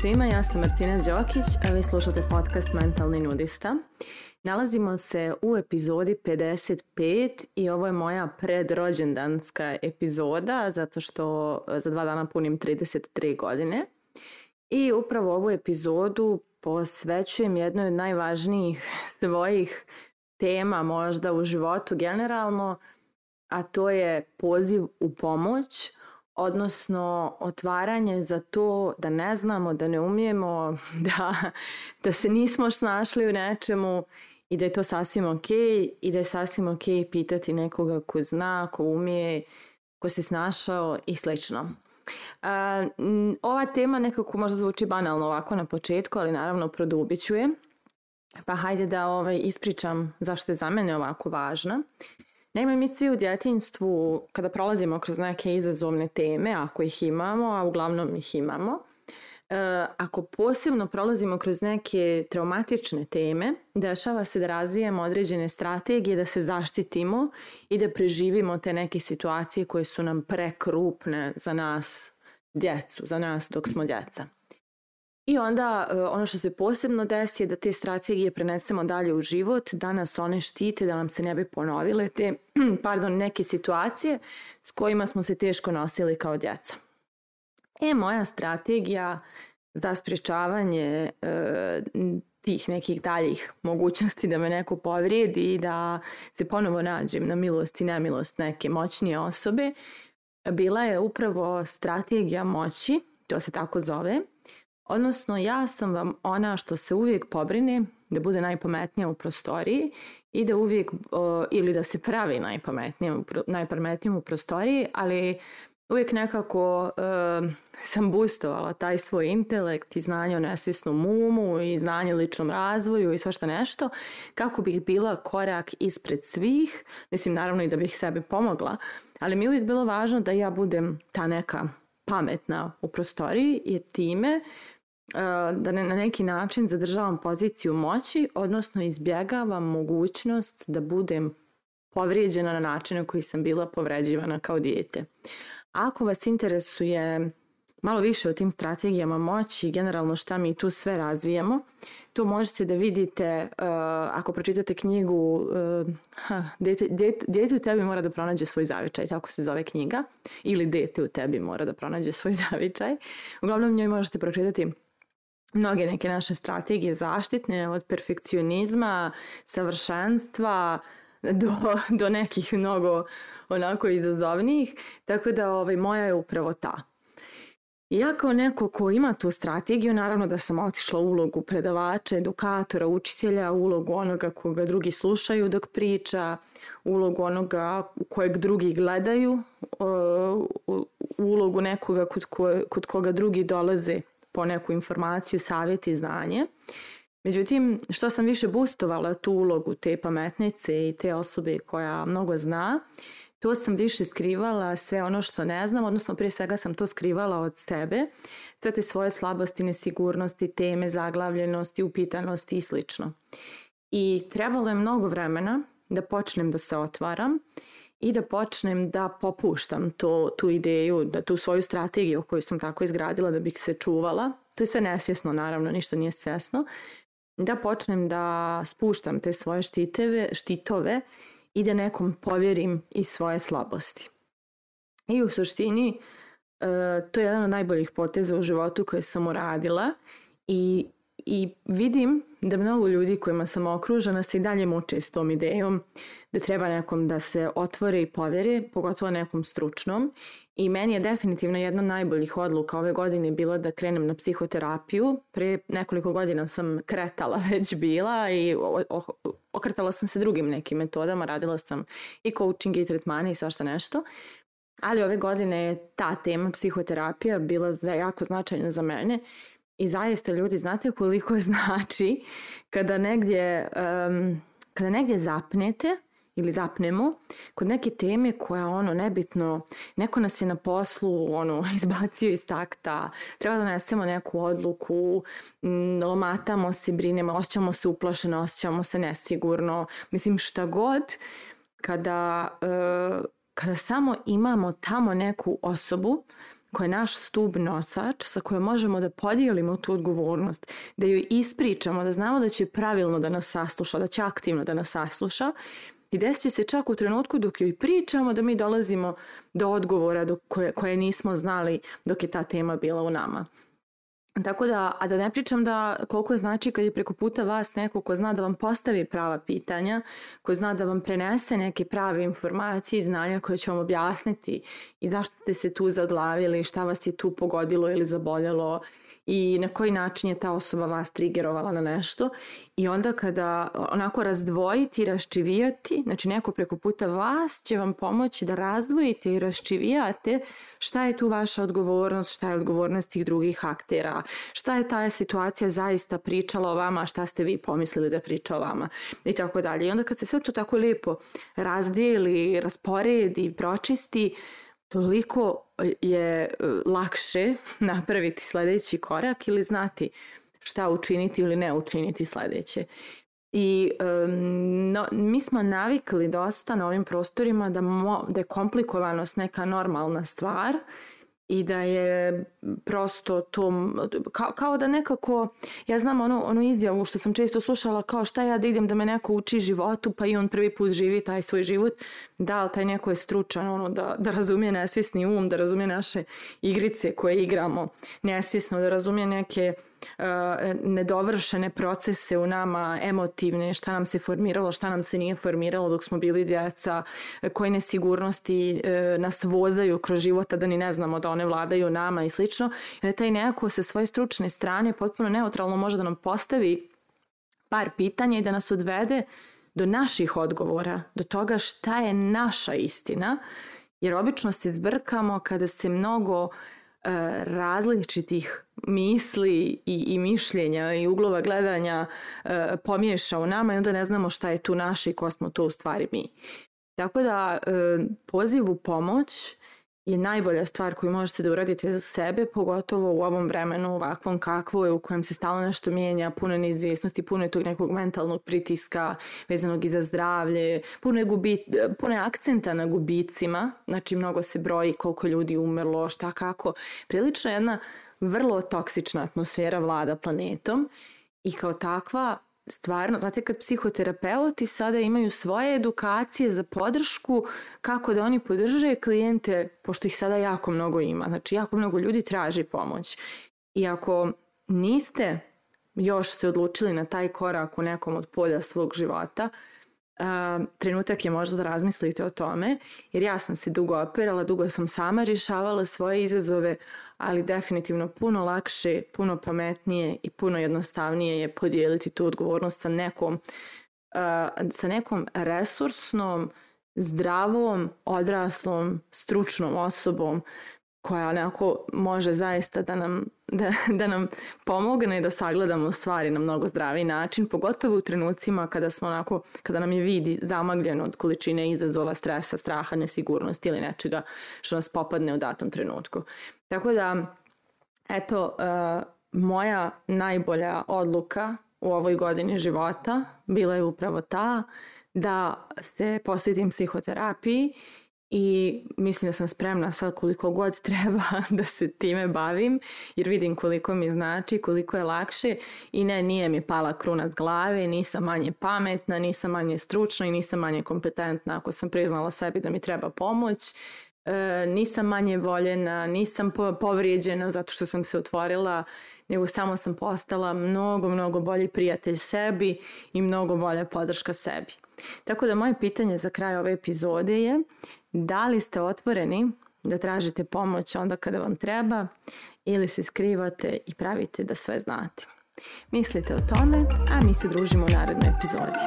svima, ja sam Martina Đokić, a vi slušate podcast Mentalni nudista. Nalazimo se u epizodi 55 i ovo je moja predrođendanska epizoda zato što e, za dva dana punim 33 godine. I upravo ovu epizodu posvećujem jednoj od najvažnijih svojih tema možda u životu generalno, a to je poziv u pomoć – odnosno otvaranje za to da ne znamo, da ne umijemo, da, da se nismo snašli u nečemu i da je to sasvim ok i da je sasvim ok pitati nekoga ko zna, ko umije, ko se snašao i slično. A, ova tema nekako možda zvuči banalno ovako na početku, ali naravno produbit ću je. Pa hajde da ovaj, ispričam zašto je za mene ovako važna. Uh, Naime, mi svi u djetinstvu, kada prolazimo kroz neke izazovne teme, ako ih imamo, a uglavnom ih imamo, e, ako posebno prolazimo kroz neke traumatične teme, dešava se da razvijemo određene strategije, da se zaštitimo i da preživimo te neke situacije koje su nam prekrupne za nas djecu, za nas dok smo djeca. I onda e, ono što se posebno desi je da te strategije prenesemo dalje u život, da nas one štite, da nam se ne bi ponovile te pardon, neke situacije s kojima smo se teško nosili kao djeca. E, moja strategija za sprječavanje e, tih nekih daljih mogućnosti da me neko povrijedi i da se ponovo nađem na milost i nemilost neke moćnije osobe, bila je upravo strategija moći, to se tako zove, odnosno ja sam vam ona što se uvijek pobrine da bude najpametnija u prostoriji i da uvijek, ili da se pravi najpametnijom, najpametnijom u prostoriji, ali uvijek nekako e, sam boostovala taj svoj intelekt i znanje o nesvisnom umu i znanje o ličnom razvoju i svašta nešto kako bih bila korak ispred svih, mislim naravno i da bih sebi pomogla, ali mi je uvijek bilo važno da ja budem ta neka pametna u prostoriji i time da ne, na neki način zadržavam poziciju moći, odnosno izbjegavam mogućnost da budem povrijeđena na način na koji sam bila povređivana kao dijete. Ako vas interesuje malo više o tim strategijama moći generalno šta mi tu sve razvijamo, to možete da vidite uh, ako pročitate knjigu uh, dete, dete, dete u tebi mora da pronađe svoj zavičaj, tako se zove knjiga, ili dete u tebi mora da pronađe svoj zavičaj. Uglavnom njoj možete pročitati mnoge neke naše strategije zaštitne od perfekcionizma, savršenstva, do, do nekih mnogo onako izazovnijih, tako da ovaj, moja je upravo ta. I ja kao neko ko ima tu strategiju, naravno da sam otišla u ulogu predavača, edukatora, učitelja, ulogu onoga koga drugi slušaju dok priča, ulogu onoga kojeg drugi gledaju, ulogu nekoga kod, koje, kod koga drugi dolaze po neku informaciju, savjet i znanje. Međutim, što sam više boostovala tu ulogu te pametnice i te osobe koja mnogo zna, to sam više skrivala sve ono što ne znam, odnosno prije svega sam to skrivala od tebe, sve te svoje slabosti, nesigurnosti, teme, zaglavljenosti, upitanosti i slično. I trebalo je mnogo vremena da počnem da se otvaram i da počnem da popuštam to, tu ideju, da tu svoju strategiju koju sam tako izgradila da bih se čuvala, to je sve nesvjesno naravno, ništa nije svjesno, da počnem da spuštam te svoje štiteve, štitove i da nekom povjerim i svoje slabosti. I u suštini e, to je jedan od najboljih poteza u životu koje sam uradila i I vidim da mnogo ljudi kojima sam okružena se i dalje muče s tom idejom da treba nekom da se otvore i povjere, pogotovo nekom stručnom. I meni je definitivno jedna od najboljih odluka ove godine bila da krenem na psihoterapiju. Pre nekoliko godina sam kretala već bila i okretala sam se drugim nekim metodama, radila sam i coaching i tretmane i svašta nešto. Ali ove godine je ta tema psihoterapija bila jako značajna za mene I zaista ljudi, znate koliko znači kada negdje, um, kada negdje zapnete ili zapnemo kod neke teme koja ono nebitno, neko nas je na poslu ono, izbacio iz takta, treba da nesemo neku odluku, m, mm, lomatamo se, brinemo, osjećamo se uplašeno, osjećamo se nesigurno, mislim šta god, kada, uh, kada samo imamo tamo neku osobu koja je naš stub nosač sa kojom možemo da podijelimo tu odgovornost, da joj ispričamo, da znamo da će pravilno da nas sasluša, da će aktivno da nas sasluša i desit će se čak u trenutku dok joj pričamo da mi dolazimo do odgovora do koje, koje nismo znali dok je ta tema bila u nama. Tako da, a da ne pričam da koliko znači kad je preko puta vas neko ko zna da vam postavi prava pitanja, ko zna da vam prenese neke prave informacije i znanja koje će vam objasniti i zašto ste se tu zaglavili, šta vas je tu pogodilo ili zaboljalo i na koji način je ta osoba vas trigerovala na nešto i onda kada onako razdvojiti i raščivijati, znači neko preko puta vas će vam pomoći da razdvojite i raščivijate šta je tu vaša odgovornost, šta je odgovornost tih drugih aktera, šta je ta situacija zaista pričala o vama, šta ste vi pomislili da priča o vama i tako dalje. I onda kad se sve to tako lepo razdijeli, rasporedi, pročisti, toliko e, je e, lakše napraviti sledeći korak ili znati šta učiniti ili ne učiniti sledeće. I um, no, mi smo navikli dosta na ovim prostorima da, mo, da je komplikovanost neka normalna stvar, uh, i da je prosto to, kao, kao da nekako, ja znam onu, onu izjavu što sam često slušala, kao šta ja da idem da me neko uči životu, pa i on prvi put živi taj svoj život, da li taj neko je stručan, ono, da, da razumije nesvisni um, da razumije naše igrice koje igramo nesvisno, da razumije neke uh, nedovršene procese u nama emotivne, šta nam se formiralo, šta nam se nije formiralo dok smo bili djeca, koje nesigurnosti e, nas vozaju kroz života da ni ne znamo da one vladaju nama i slično. Da taj nekako sa svoje stručne strane potpuno neutralno može da nam postavi par pitanja i da nas odvede do naših odgovora, do toga šta je naša istina, jer obično se zbrkamo kada se mnogo uh, E, različitih misli i, i mišljenja i uglova gledanja e, pomiješa u nama i onda ne znamo šta je tu naše i ko smo to u stvari mi. Tako da e, poziv u pomoć je najbolja stvar koju možete da uradite za sebe, pogotovo u ovom vremenu ovakvom kakvo je, u kojem se stalno nešto mijenja, puno neizvjesnosti, puno je tog nekog mentalnog pritiska vezanog i za zdravlje, puno je, gubit, puno je akcenta na gubicima, znači mnogo se broji koliko ljudi umrlo, šta kako. Prilično jedna vrlo toksična atmosfera vlada planetom i kao takva stvarno, znate kad psihoterapeuti sada imaju svoje edukacije za podršku, kako da oni podrže klijente, pošto ih sada jako mnogo ima, znači jako mnogo ljudi traži pomoć. I ako niste još se odlučili na taj korak u nekom od polja svog života, um, trenutak je možda da razmislite o tome, jer ja sam se dugo opirala, dugo sam sama rješavala svoje izazove, ali definitivno puno lakše, puno pametnije i puno jednostavnije je podijeliti tu odgovornost sa nekom, uh, sa nekom resursnom, zdravom, odraslom, stručnom osobom koja onako može zaista da nam, da, da nam pomogne da sagledamo stvari na mnogo zdraviji način, pogotovo u trenucima kada smo onako, kada nam je vidi zamagljeno od količine izazova, stresa, straha, nesigurnosti ili nečega što nas popadne u datom trenutku. Tako da, eto, uh, moja najbolja odluka u ovoj godini života bila je upravo ta da se posvetim psihoterapiji i mislim da sam spremna sad koliko god treba da se time bavim jer vidim koliko mi znači, koliko je lakše i ne, nije mi pala kruna s glave, nisam manje pametna, nisam manje stručna i nisam manje kompetentna ako sam priznala sebi da mi treba pomoć. E, nisam manje voljena, nisam po povrijeđena zato što sam se otvorila, nego samo sam postala mnogo, mnogo bolji prijatelj sebi i mnogo bolja podrška sebi. Tako da moje pitanje za kraj ove epizode je Da li ste otvoreni da tražite pomoć onda kada vam treba ili se skrivate i pravite da sve znate? Mislite o tome, a mi se družimo u narednoj epizodi.